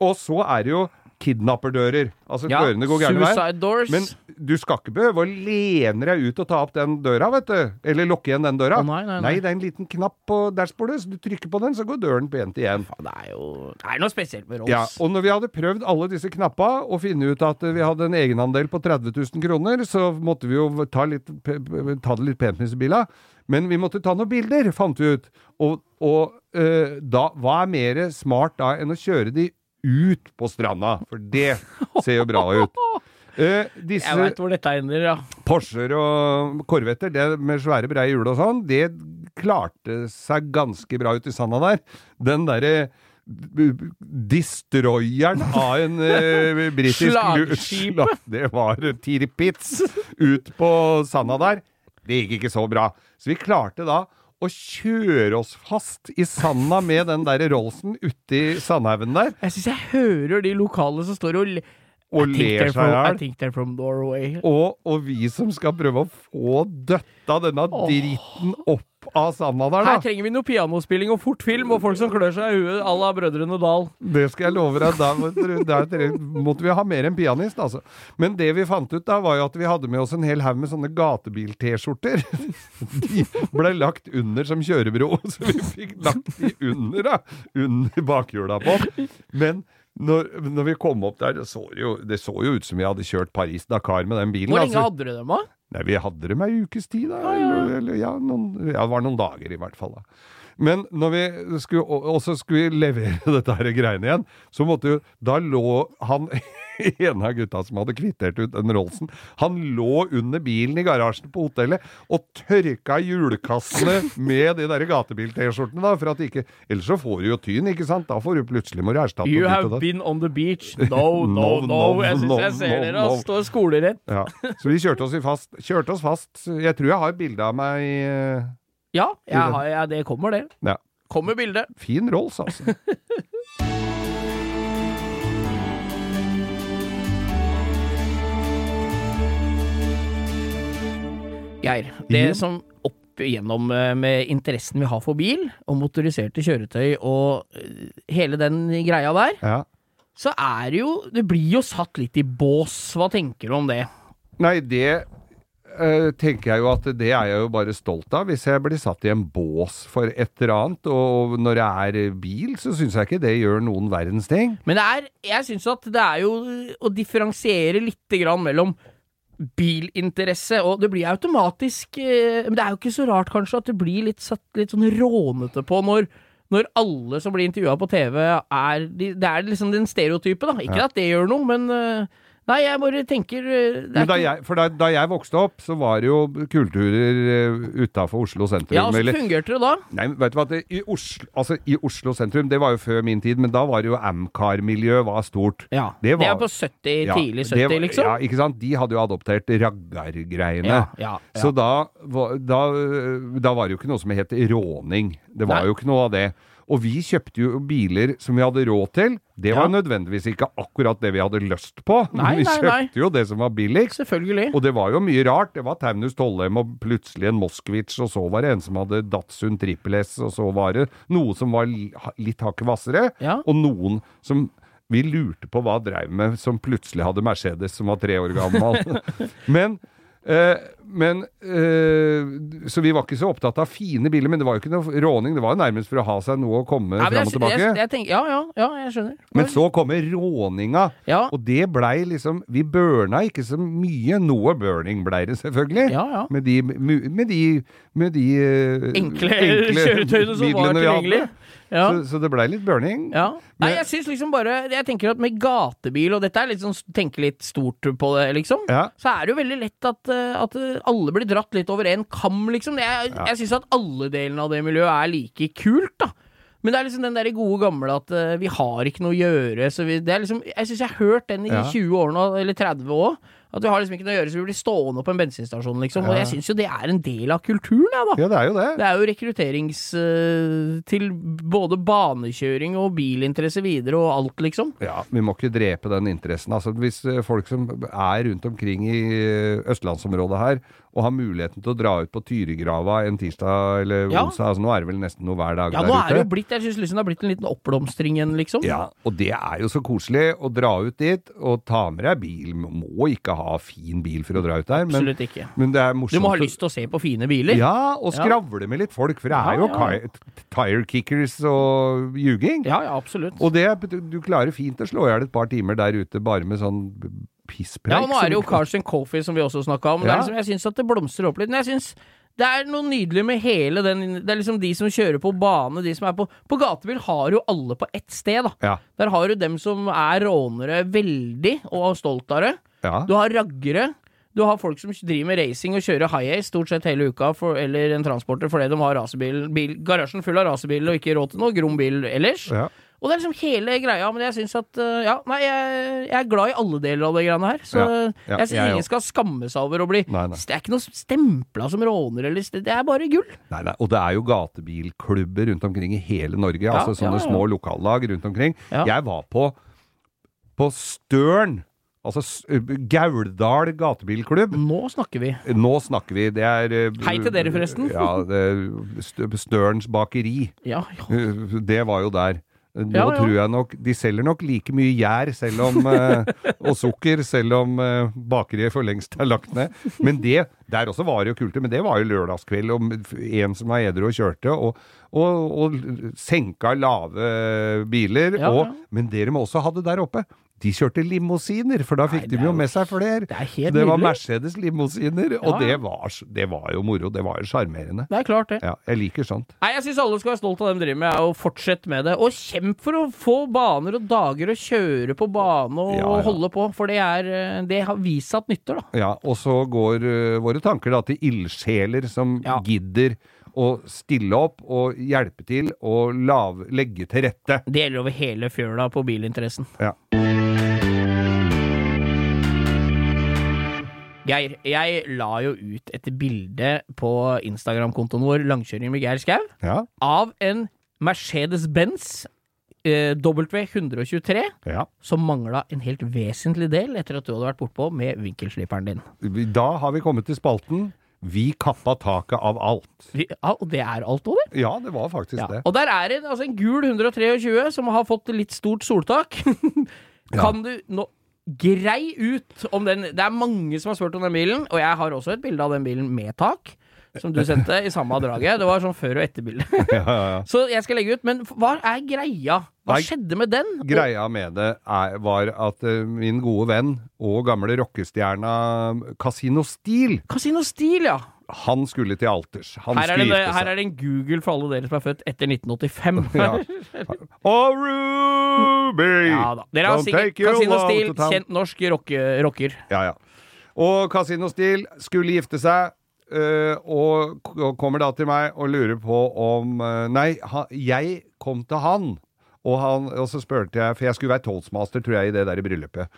Og så er det jo kidnapperdører. Altså Ja, dørene går gærne vei. Men du skal ikke behøve å lene deg ut og ta opp den døra, vet du. Eller lukke igjen den døra. Oh, nei, nei, nei. det er en liten knapp på dashbordet, så du trykker på den, så går døren pent igjen. Det er jo Det er noe spesielt med Rolls. Ja, og når vi hadde prøvd alle disse knappa og finne ut at vi hadde en egenandel på 30 000 kroner, så måtte vi jo ta, litt, ta det litt pent med disse bila. Men vi måtte ta noen bilder, fant vi ut. Og, og eh, da, hva er mer smart da enn å kjøre de ut på stranda? For det ser jo bra ut. Uh, disse Jeg veit hvor dette ender, ja. Porscher og Corvetter det med svære breie hjul og sånn, det klarte seg ganske bra ut i sanda der. Den derre Destroyeren av en uh, britisk Slagskipet. Det var Tirpitz ut på sanda der. Det gikk ikke så bra. Så vi klarte da å kjøre oss fast i sanda med den der Rollsen uti sandhaugen der, Jeg syns jeg hører de lokale som står og og ler seg i hjel. think they're from Norway. Og, og vi som skal prøve å få døtta denne dritten opp av sanda der, Her trenger vi noe pianospilling og fort film og folk som klør seg i huet à la Brødrene Dal. Det skal jeg love deg. Da, der måtte vi ha mer enn pianist, altså. Men det vi fant ut da, var jo at vi hadde med oss en hel haug med sånne gatebil-T-skjorter. De ble lagt under som kjørebro, så vi fikk lagt de under, da. Under bakhjula på. Men når, når vi kom opp der, det så, jo, det så jo ut som vi hadde kjørt Paris-Dakar med den bilen. Hvor lenge altså. hadde dere dem, da? Nei, vi hadde dem ei ukes tid, da. Ah, ja. Eller, eller, ja, noen, ja, det var noen dager i hvert fall. da. Men når vi skulle, og og skulle vi levere dette her greiene igjen, så måtte jo Da lå han ene av gutta som hadde kvittert ut den Rollsen, han lå under bilen i garasjen på hotellet og tørka hjulkassene med de der gatebil-T-skjortene, da, for at ikke Ellers så får du jo tyn, ikke sant? Da får du plutselig må du erstatte You have been on the beach. No, no, No, Jeg syns jeg ser dere no. står skolerett. Ja. Så vi kjørte oss, i fast, kjørte oss fast. Jeg tror jeg har bilde av meg eh, Ja, har, ja, det kommer, det. Ja. Kommer bildet. Fin Rolls, altså. Geir, det Ja. som opp igjennom eh, med interessen vi har for bil, og motoriserte kjøretøy og eh, hele den greia der, Ja. så er det jo Det blir jo satt litt i bås. Hva tenker du om det? Nei, det eh, tenker jeg jo at det er jeg jo bare stolt av. Hvis jeg blir satt i en bås for et eller annet, og når jeg er bil, så syns jeg ikke det gjør noen verdens ting. Men det er, jeg syns at det er jo å differensiere lite grann mellom bilinteresse, og det blir automatisk eh, Men det er jo ikke så rart kanskje at det blir litt satt litt sånn rånete på når når alle som blir intervjua på TV, er de, Det er liksom den stereotype, da. Ikke at det gjør noe, men eh, Nei, jeg bare tenker eh, det Men da jeg, for da, da jeg vokste opp, så var det jo kulturer uh, utafor Oslo sentrum. Ja, Hvordan altså, fungerte det da? Nei, vet du hva, det, i, Oslo, altså, I Oslo sentrum, det var jo før min tid, men da var det jo Amcar-miljø var stort. Ja, Det det, var- er på 70, Ja, tidlig 70, var- liksom? Ja, ikke sant? De hadde jo adoptert raggargreiene. Ja, ja, ja. Så da, da, da var det jo ikke noe som het råning. Det var Nei. jo ikke noe av det. Og vi kjøpte jo biler som vi hadde råd til. Det var Ja. nødvendigvis ikke akkurat det vi hadde lyst på. Nei, men vi nei, kjøpte nei. jo det som var billigst. Selvfølgelig. Og det var jo mye rart. Det var Taunus Tollem og plutselig en Moskvitsj, og så var det en som hadde Datsun Trippel S, og så var det noe som var litt hakket hvassere, Ja. og noen som vi lurte på hva dreiv med, som plutselig hadde Mercedes som var tre år gammel. men, eh, men øh, Så vi var ikke så opptatt av fine biler, men det var jo ikke noe råning. Det var jo nærmest for å ha seg noe å komme Nei, fram og tilbake. jeg, jeg tenker, ja, ja, ja, jeg skjønner. men så kommer råninga, Ja. og det blei liksom Vi burna ikke så mye. Noe burning blei det, selvfølgelig. Ja, ja. Med de, med de, med de eh, Enkle, kjøretøyene som var tilgjengelige. Ja. Så, så det blei litt burning. Ja. Nei, jeg syns liksom bare Jeg tenker at med gatebil, og dette er litt sånn tenke litt stort på det, liksom, Ja. så er det jo veldig lett at, eh, at alle blir dratt litt over en kam, liksom. Jeg, Ja. jeg syns at alle delene av det miljøet er like kult, da. Men det er liksom den der gode gamle at uh, vi har ikke noe å gjøre. Så vi, det er liksom, jeg syns jeg har hørt den i Ja. 20 år nå, eller 30 år. At vi har liksom ikke noe å gjøre, så vi blir stående på en bensinstasjon, liksom. Og jeg syns jo det er en del av kulturen, jeg, da. Ja, det er jo det. Det er jo rekrutterings uh, til både banekjøring og bilinteresse videre og alt, liksom. Ja, Vi må ikke drepe den interessen. Altså, Hvis eh, folk som er rundt omkring i eh, østlandsområdet her, og har muligheten til å dra ut på Tyrigrava en tirsdag eller Ja. onsdag altså Nå er det vel nesten noe hver dag Ja, der nå er det jo blitt Jeg syns liksom det har blitt en liten oppblomstring igjen, liksom. Ja, og det er jo så koselig å dra ut dit og ta med deg bil. Må ikke ha fin bil for å dra ut der, men, Absolutt ikke. men det er morsomt. Du må ha lyst til å se på fine biler. Ja, og Ja. skravle med litt folk, for det er jo ja. tire kickers og ljuging. Ja, ja, absolutt. Og det, du klarer fint å slå i hjel et par timer der ute bare med sånn pisspreik. Ja, nå er det jo Carson Coffee som vi også snakka om. Ja. liksom, jeg syns at det blomstrer opp litt. Men jeg syns det er noe nydelig med hele den Det er liksom de som kjører på bane, de som er på På gatebil har jo alle på ett sted, da. Ja. Der har du dem som er rånere veldig, og stolt av det. Ja. Du har raggere. Du har folk som driver med racing og kjører high ace stort sett hele uka, for, eller en transporter fordi de har rasebil, bil, garasjen full av racerbiler og ikke råd til noe grom bil ellers. Ja. Og det er liksom hele greia, men jeg syns at uh, Ja, nei, jeg, jeg er glad i alle deler av det greiene her. Så Ja, ja, jeg syns ingen også. skal skamme seg over å bli Nei, nei. Det er ikke noe stempla som råner eller Det er bare gull. Nei, nei, og det er jo gatebilklubber rundt omkring i hele Norge. Ja, altså sånne små lokallag rundt omkring. Jeg var på, på Støren. Altså Gauldal gatebilklubb. Nå snakker vi. Nå snakker vi. Det er eh, Hei til dere, forresten. Ja, Størens bakeri. Ja, ja. Eh, Det var jo der. Nå Ja, ja. tror jeg nok De selger nok like mye gjær selv om, eh, og sukker, selv om eh, bakeriet for lengst er lagt ned. Men det Der også var det jo kulte men det var jo lørdagskveld, og en som var edru og kjørte, og, og, og senka lave biler. Ja, og. Men det de også hadde der oppe, de kjørte limousiner, for da fikk Nei, de jo med seg flere. Det er helt det var. Mercedes limousiner, og Ja, og det var, det var jo moro. Det var jo sjarmerende. Det er klart, det. Ja, jeg liker sånt. Nei, Jeg syns alle skal være stolt av det de driver med, og fortsett med det. Og kjemp for å få baner og dager å kjøre på bane og Ja, ja. holde på, for det, er, det har vist seg at nytter, da. Ja, og så går uh, våre tanker da til ildsjeler som Ja. gidder å stille opp og hjelpe til og lav, legge til rette. Det gjelder over hele fjøla på bilinteressen. Ja. Geir, jeg la jo ut et bilde på Instagram-kontoen vår, Langkjøring med Geir Skau, Ja, av en Mercedes-Benz eh, W123 ja. som mangla en helt vesentlig del etter at du hadde vært bortpå med vinkelsliperen din. Da har vi kommet til spalten Vi kappa taket av alt. Vi, ja, og det er alt over? Ja, det var faktisk Ja. det. Og der er det altså, en gul 123 som har fått litt stort soltak. kan du nå Grei ut om den Det er mange som har spurt om den bilen, og jeg har også et bilde av den bilen med tak. Som du sendte i samme draget. Det var sånn før- og etterbilde. Ja, ja, ja. Så jeg skal legge ut. Men hva er greia? Hva Nei, skjedde med den? Greia med det er, var at eh, min gode venn og gamle rockestjerna Casino Steel, Casino Steel, ja. Han skulle til alters. Han Her er, det, her er det en Google for alle dere som er født etter 1985. Ja. Og Ruby! Ja da. Dere har sikkert Casino Steel, kjent norsk rocke, rocker. Ja, ja. Og Casino Steel skulle gifte seg, Uh, og og, kommer da til meg og lurer på om uh, Nei, ha, jeg kom til han, og, han, og så spurte jeg, for jeg skulle være toastmaster, tror jeg, i det der i bryllupet.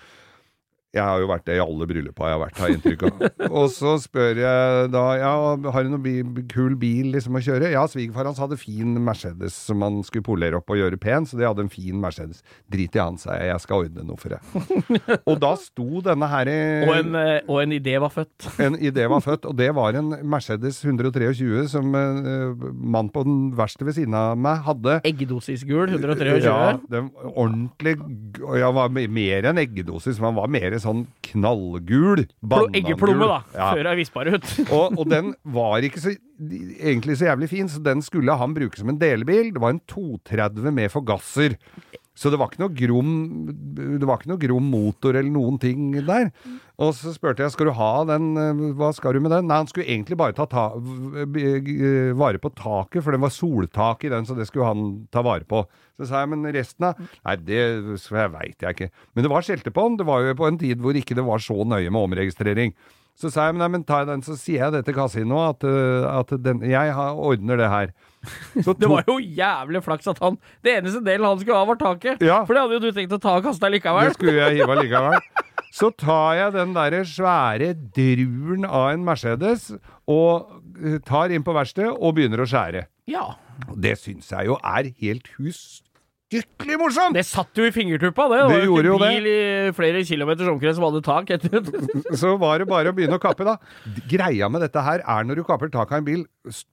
Jeg har jo vært det i alle bryllupa jeg har vært, har jeg inntrykk av. og så spør jeg da ja, har du noen bi kul bil liksom å kjøre. Ja, svigerfar hans hadde fin Mercedes som han skulle polere opp og gjøre pen, så de hadde en fin Mercedes. Drit i han, sa jeg, jeg skal ordne noe for deg. og da sto denne her i Og en, eh, og en idé var født. en idé var født, og det var en Mercedes 123 som uh, mann på den verste ved siden av meg hadde. Eggedosisgul 123. Ja, den ordentlig g- Ja, var me- mer enn eggedosis, man var mer sånn knallgul bandangul. Eggeplomme, da. Ja. Før jeg vispa det ut. Og, og den var ikke så, egentlig så jævlig fin, så den skulle han bruke som en delebil. Det var en 230 med forgasser. Så det var ikke noe grom Det var ikke noe grom motor eller noen ting der. Og så spurte jeg skal du ha den, eh, hva skal du med den? Nei, han skulle egentlig bare ta, ta v- v- vare på taket, for det var soltak i den, så det skulle han ta vare på. Så sa jeg, men resten av Nei, det veit jeg ikke. Men det var skjelte på den. Det var jo på en tid hvor ikke det var så nøye med omregistrering. Så sa jeg, men, nei, men ta den, så sier jeg det til kasinoet, at, øh, at den, jeg ordner det her. Så Det var jo jævlig flaks at han Det eneste delen han skulle ha, var taket. Ja. For det hadde jo du tenkt å ta og kaste likevel. Det skulle jeg hive likevel. Så tar jeg den derre svære druren av en Mercedes og eh, tar inn på verkstedet og begynner å skjære. Ja. Det syns jeg jo er helt ustyrtelig morsomt! Det satt jo i fingertuppa, det. Det Det gjorde jo det. bil i flere kilometers omkrets som hadde tak Så var det bare å begynne å kappe, da. Greia med dette her er når du kapper tak av en bil st-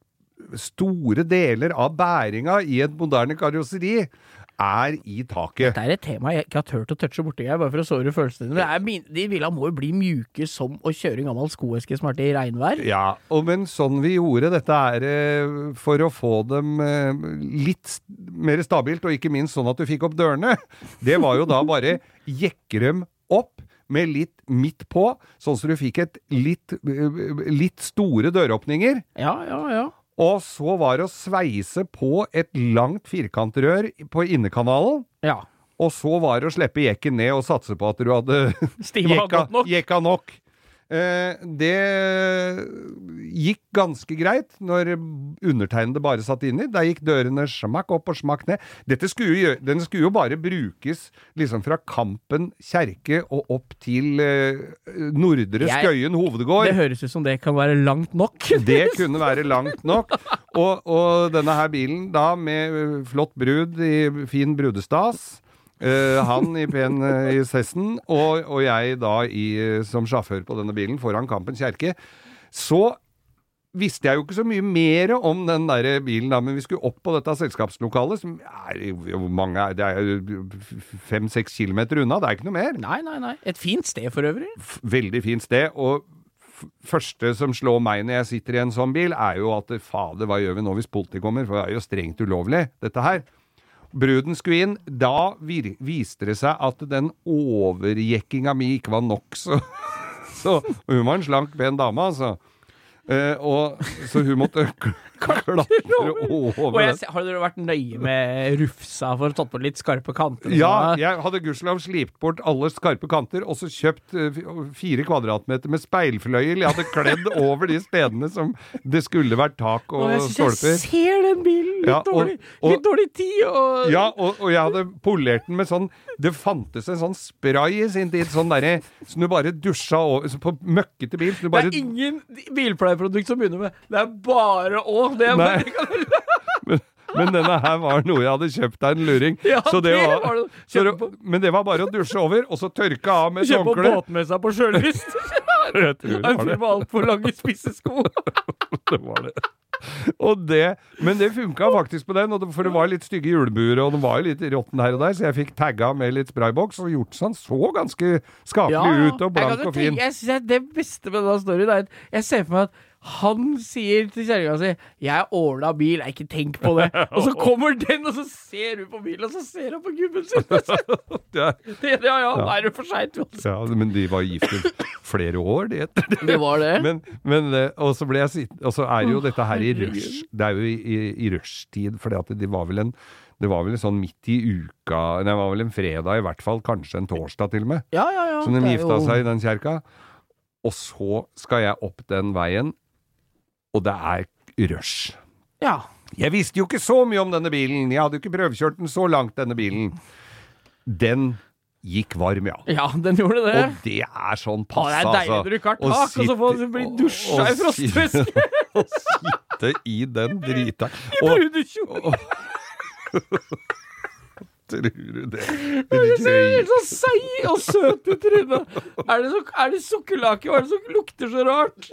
Store deler av bæringa i et moderne karosseri er i taket. Dette er et tema jeg ikke har turt å touche borti, bare for å såre følelsene dine. De villa må jo bli mjuke som å kjøre en gammel skoeske som i regnvær. Ja, og men sånn vi gjorde dette er eh, for å få dem eh, litt mer stabilt, og ikke minst sånn at du fikk opp dørene. Det var jo da bare jekke dem opp med litt midt på, sånn så du fikk et litt, eh, litt store døråpninger. Ja, ja, ja. Og så var det å sveise på et langt firkantrør på innekanalen. Ja. Og så var det å slippe jekken ned og satse på at du hadde jekka, jekka nok. Eh, det gikk ganske greit når undertegnede bare satt inni. Der gikk dørene smakk opp og smakk ned. Dette skulle jo, den skulle jo bare brukes liksom fra Kampen kjerke og opp til eh, Nordre Skøyen hovedgård. Det høres ut som det kan være langt nok. Det kunne være langt nok. Og, og denne her bilen da med flott brud i fin brudestas. Eh, han i pen uh, i sessen, og, og jeg da i, eh, som sjåfør på denne bilen foran Kampen kjerke. Så visste jeg jo ikke så mye mer om den der bilen, da, men vi skulle opp på dette selskapslokalet, som er hvor mange er, det er fem-seks kilometer unna, det er ikke noe mer Nei, nei, nei. Et fint sted for øvrig. f- veldig fint sted. Og første som slår meg når jeg sitter i en sånn bil, er jo at fader, hva gjør vi nå hvis politiet kommer? For det er jo strengt ulovlig, dette her. Bruden skulle inn. Da viste det seg at den overjekkinga mi ikke var nok, så, så Hun var en slank, pen dame, altså. Eh, og, så hun måtte klatre over jeg, har dere vært nøye med rufsa for å tatt på litt skarpe kanter? Ja, sånn? jeg hadde gudskjelov slipt bort alle skarpe kanter, og så kjøpt eh, fire kvadratmeter med speilfløyel. Jeg hadde kledd over de stedene som det skulle vært tak Og og jeg syns jeg ser den bilen! Litt, Ja, og- dårlig, litt dårlig tid og Ja, og, jeg hadde polert den med sånn Det fantes en sånn spray i sin tid, sånn derre som du bare dusja over På møkkete bil. Så du Det er ingen bilpleieprodukt som begynner med 'det er bare å'. Det er bare, men, denne her var noe jeg hadde kjøpt av en luring. Ja, så det var, var det. så det, men det var bare å dusje over, og så tørke av med et Kjøpe håndkle. båtmessa på sjølyst. Jeg tror det En var fyr det. med altfor lange, spisse sko. det var det. Og det, men det funka faktisk på den, og for det var litt stygge julebuer, og det var litt råtten her og der, så jeg fikk tagga med litt sprayboks og gjort så han så ganske skapelig ut og Jeg kan blank og fin. Jeg synes Det beste med denne storyen er at jeg ser for meg at han sier til kjerringa si 'Jeg ordna bil, jeg ikke tenk på det'. Og så kommer den, og så ser hun på bilen, og så ser hun på gubben sin. Ja, Det- Ja ja, da er det for seint. uansett. ja, men de var gift i flere år, de etter det. Det var det. Men, men eh, og så ble jeg Og så er jo dette her i rush Det er jo i, i, i rushtid, for det var vel en det var vel sånn midt i uka det var vel en fredag i hvert fall, kanskje en torsdag til og med. Ja, ja, ja. Så de gifta jo- seg i den kjerka. Og så skal jeg opp den veien, og det er rush. Ja. Jeg visste jo ikke så mye om denne bilen. Jeg hadde jo ikke prøvekjørt den så langt, denne bilen. Den gikk varm, ja. ja, den gjorde det. Og det er sånn passe, altså. det er deilig når du ikke har tak, og så får du bli dusja i frostvæske. Å sitte i den drita I brudekjole. Tror du det? Du ser helt så seig og søt ut i trynet. Er det, så, er det sukkerlake? Hva er det som lukter så rart?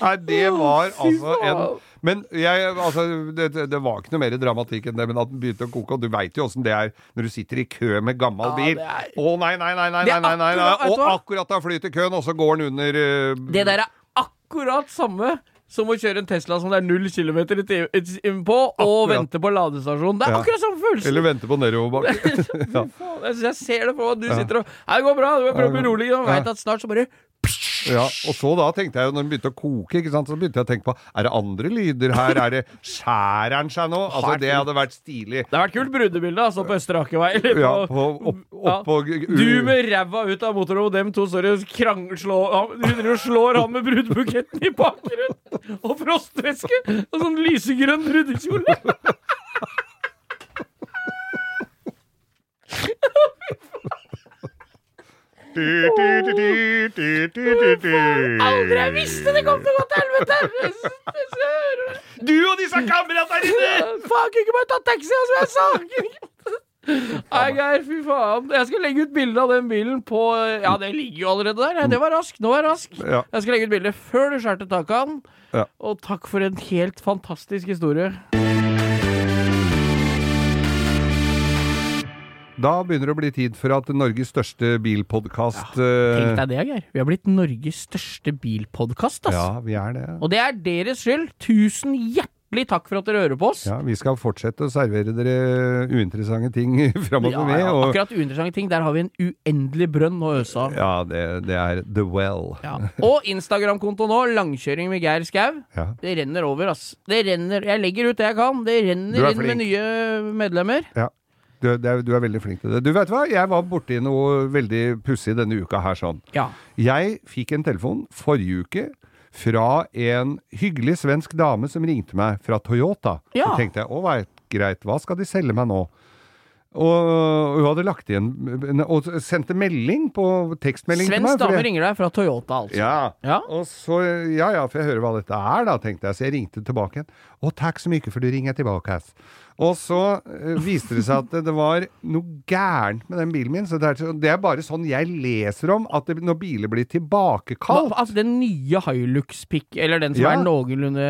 Nei, det var altså en. Men jeg, altså, det, det- var ikke noe mer dramatikk enn det, men at den begynte å koke. Og du veit jo åssen det er når du sitter i kø med gammel bil. det er- Å nei, nei, nei, nei, nei, nei, nei, nei. Og akkurat da flyter køen, og så går den under uh... Det der er akkurat samme som å kjøre en Tesla som det er null kilometer i timen på, og Akkurat. vente på ladestasjonen. Det er Ja. akkurat samme følelsen! Eller vente på nedoverbakke. ja. Jeg, jeg ser det på at du sitter og «Ja, Det går bra, du må prøve å berolige. Og veit at snart så bare ja. Og så da tenkte jeg jo, når den begynte å koke, ikke sant, så begynte jeg å tenke på Er det andre lyder her? Er det Skjærer den seg nå? Altså, det hadde vært stilig. Det har vært kult brudebilde, altså, på Østre Akervei. Ja, på- opp, Ja. Du med ræva ut av motoren, og dem to står og krangler og slår han med brudebuketten i bakgrunnen! Og frostvæske! Og sånn lysegrønn brudekjole! Du, du, du, du, du, du, du, du. Aldri jeg visste det kom til å gå til helvete! Du og disse kameratene inne! Faen, kunne ikke bare tatt taxi, som jeg sa! Nei, Geir, fy faen. Jeg skal legge ut bilde av den bilen på Ja, det ligger jo allerede der. Det var rask. Nå er rask. Ja. Jeg skal legge ut bilde før du skjærte taket av den. Ja. Og takk for en helt fantastisk historie. Da begynner det å bli tid for at Norges største bilpodkast Tenk deg det, Geir. Vi har blitt Norges største bilpodkast, altså. Ja, vi er det. Og det er deres skyld. Tusen hjertelig takk for at dere hører på oss. Ja, Vi skal fortsette å servere dere uinteressante ting framover Ja, med. ja, Og, akkurat uinteressante ting. Der har vi en uendelig brønn å øse av. ja, det, det er The Well. Ja. Og Instagram-konto nå, langkjøring med Geir Skau. Ja. Det renner over, ass. Det renner. Jeg legger ut det jeg kan. Det renner er inn med nye medlemmer. Ja. Du, det er, du er veldig flink til det. Du vet hva, jeg var borti noe veldig pussig denne uka her sånn. Ja. Jeg fikk en telefon forrige uke fra en hyggelig svensk dame som ringte meg fra Toyota. Ja. Så tenkte jeg å, greit, hva skal de selge meg nå? Og hun hadde lagt igjen og sendte melding på tekstmelding til meg. Svensk dame dame ringer deg fra Toyota, altså. Ja. Ja. Og så, ja ja, for jeg hører hva dette er, da, tenkte jeg. Så jeg ringte tilbake igjen. Å, takk så mye for du ringer tilbake. ass. Og så uh, viste det seg at det, var noe gærent med den bilen min. Så det er, det er bare sånn jeg leser om, at det, når biler blir Hva, tilbakekalt altså den nye Hilux-pick, eller den som Ja. er noenlunde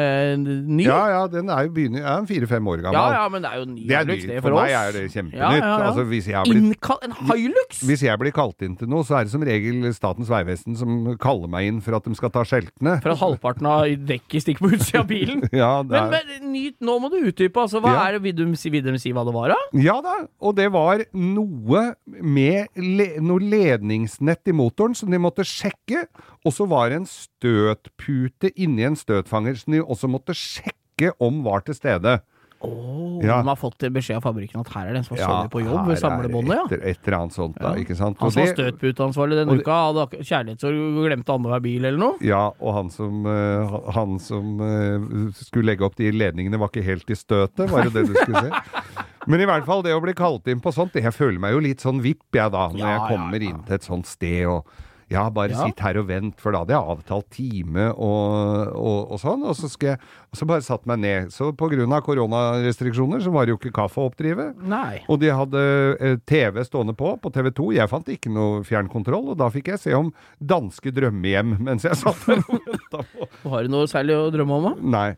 ny? Ja ja, den er jo begynner, er fire-fem år gammel. ja, ja, men det er jo ny Det er Hilux, det For for oss. meg er det kjempenytt. Ja. Altså, hvis jeg blitt Innkall En Hilux? hvis jeg blir kalt inn til noe, så er det som regel Statens vegvesen som kaller meg inn for at de skal ta skjeltene. For at halvparten av dekket stikker på utsida av bilen? Ja, det er, men ny, nå må du utdype. Altså, hva er det, vil, de, si- si hva det var, da? ja da, og det var noe med le, noe ledningsnett i motoren som de måtte sjekke, og så var det en støtpute inni en støtfanger som de også måtte sjekke om var til stede. Oh, Ja. De har fått beskjed av fabrikken at her er det en som har Ja, sovet på jobb ved samlebåndet, ja. Et, et eller annet sånt, da, Ja. ikke sant. Han som var støtputeansvarlig denne uka, hadde kjærlighetssorg og glemte annenhver bil eller noe. Ja, og han som, eh, han som eh, skulle legge opp de ledningene var ikke helt i støtet, var det det du skulle si? Men i hvert fall det å bli kalt inn på sånt, jeg føler meg jo litt sånn vipp jeg da, når jeg kommer inn til et sånt sted og ja, bare Ja. sitt her og vent, for da hadde jeg avtalt time og, og, og sånn, og så, skal jeg, og så bare satt meg ned. Så av koronarestriksjoner så var det jo ikke kaffe å oppdrive. Nei. Og de hadde eh, TV stående på, på TV 2. Jeg fant ikke noe fjernkontroll, og da fikk jeg se om danske drømmehjem mens jeg satt der og venta på Har du noe særlig å drømme om, da? Nei.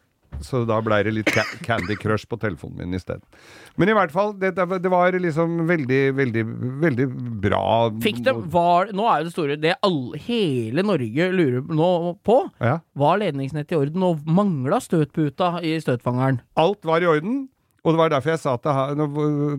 Så da ble det litt ca Candy Crush på telefonen min isteden. Men i hvert fall, det, det var liksom veldig, veldig, veldig bra Fikk det, var, Nå er jo det store Det all, hele Norge lurer nå på, Ja. var ledningsnettet i orden og mangla støtputa i støtfangeren? Alt var i orden. Og det var derfor jeg sa til han,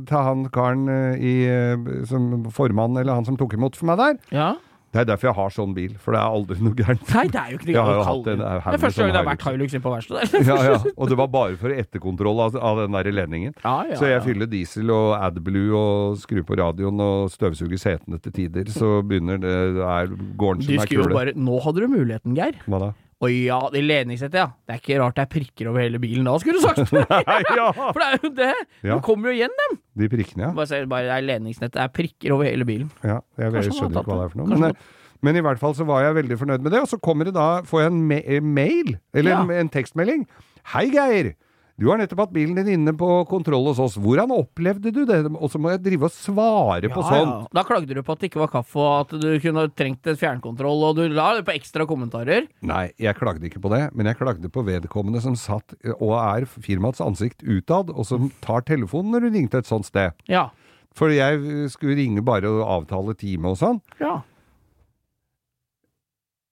til han karen eh, i, eh, som formann, eller han som tok imot for meg der Ja. Det er derfor jeg har sånn bil, for det er aldri noe gærent. Nei, det er jo ikke en, kalle- en Det er første gang det har vært Hilux på verkstedet. ja, ja. Og det var bare for etterkontroll av, av den der ledningen. Ja, ja, så jeg fyller diesel og AdBlue og skrur på radioen og støvsuger setene til tider. Så begynner det, det er gården som er kule. bare Nå hadde du muligheten, Geir. Hva da? Å ja, det ledningssettet, ja. Det er ikke rart det er prikker over hele bilen da, skulle du sagt. Ja! For det er jo det. Ja. De kommer jo igjen, dem. De prikkene, ja. Bare, bare det er ledningsnettet. Det er prikker over hele bilen. ja jeg, jeg skjønner ikke hva det er for noe. Men, eh, men i hvert fall så var jeg veldig fornøyd med det. Og så kommer det da, får jeg en ma eh, mail, eller Ja. en, en tekstmelding. Hei, Geir. Du har nettopp hatt bilen din inne på kontroll hos oss. Hvordan opplevde du det? Og så må jeg drive og svare på sånn. Ja, Da klagde du på at det ikke var kaffe, og at du kunne trengt et fjernkontroll, og du la det på ekstra kommentarer. Nei, jeg klagde ikke på det, men jeg klagde på vedkommende som satt og er firmaets ansikt utad, og som tar telefonen når du ringte et sånt sted. Ja. For jeg skulle ringe bare og avtale time og sånn. ja.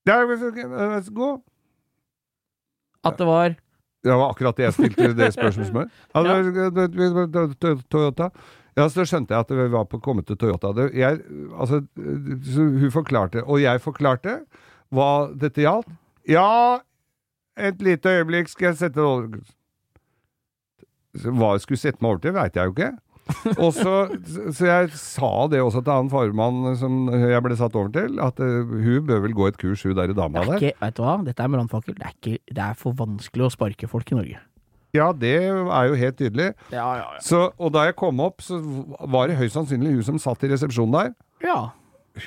Ja, vær så. At det var Det var akkurat det jeg stilte det spørsmålet. Toyota. Ja, så skjønte jeg at vi var på kommet til Toyota. Det, jeg, altså, så hun forklarte, og jeg forklarte hva dette gjaldt. Ja, et lite øyeblikk skal jeg sette Hva jeg skulle sette meg over til, veit jeg jo ikke. Og så, så jeg sa det også til han formann som jeg ble satt over til, at uh, hun bør vel gå et kurs, hun der dama er der. ikke, Vet du hva, dette er brannfakkel. Det, er ikke- det er for vanskelig å sparke folk i Norge. Ja, det er jo helt tydelig. Ja, ja, Så, og da jeg kom opp, så var det høyst sannsynlig hun som satt i resepsjonen der. ja.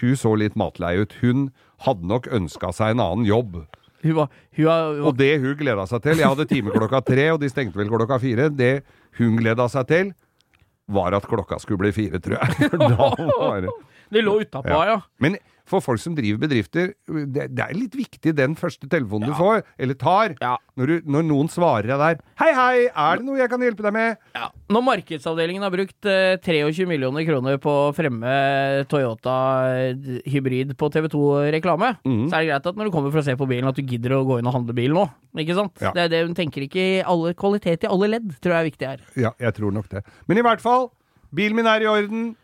Hun så litt matlei ut. Hun hadde nok ønska seg en annen jobb. Hun var, hun var, hun var Og det hun gleda seg til Jeg hadde time klokka tre, og de stengte vel klokka fire. Det hun gleda seg til, var at klokka skulle bli fire, tror jeg. Da var det Det lå utapå, Ja. ja. Men for folk som driver bedrifter, det, det er litt viktig den første telefonen du får, eller tar, Ja. når, du, når noen svarer deg der 'Hei, hei, er det noe jeg kan hjelpe deg med?' Ja. Når markedsavdelingen har brukt eh, 23 millioner kroner på å fremme Toyota eh, hybrid på TV2-reklame, mm. så er det greit at når du kommer for å se på bilen, at du gidder å gå inn og handle bil nå. Ikke sant? Ja. Det er det hun tenker ikke i alle kvalitet i alle ledd, tror jeg er viktig her. Ja, jeg tror nok det. Men i hvert fall, bilen min er i orden.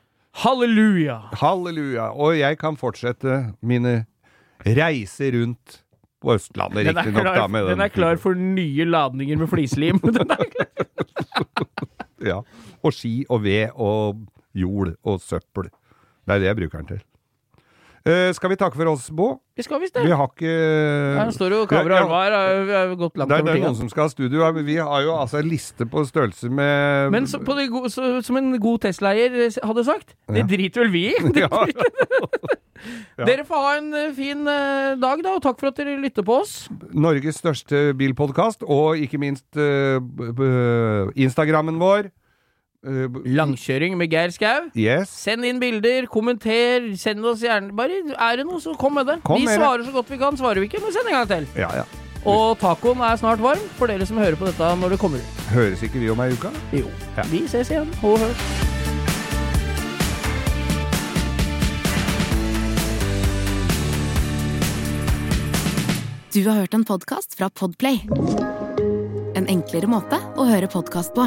Halleluja! Halleluja. Og jeg kan fortsette mine reiser rundt på Østlandet, Den riktignok. da, klar, med den er klar for nye ladninger med flislim. Den Ja. Og ski og ved og jord og søppel. Det er det jeg bruker den til. Eh, skal vi takke for oss, Bo? Vi skal visst Vi det. har ikke Her står jo Ja, ja. armer her. Vi har gått langt er, over det er noen som skal ha studio. Vi har jo altså en liste på størrelse med Men så, på det go så, som en god Tesla-eier hadde sagt, det driter vel vi i. Ja. Ja. Dere får ha en eh, fin eh, dag, da, og takk for at dere lytter på oss. Norges største bilpodkast, og ikke minst eh, b- Instagrammen vår. Eh, Langkjøring med Geir Skau. yes. Send inn bilder, kommenter, send oss gjerne Bare er det noe, så kom med det. Kom vi med det. svarer så godt vi kan. Svarer vi ikke, men send en gang til. Ja, ja. Og tacoen er snart varm for dere som hører på dette når det kommer ut. Høres ikke vi om ei uke? Jo. Ja. Vi ses igjen. Og hørs. Du har hørt en podkast fra Podplay. En enklere måte å høre podkast på.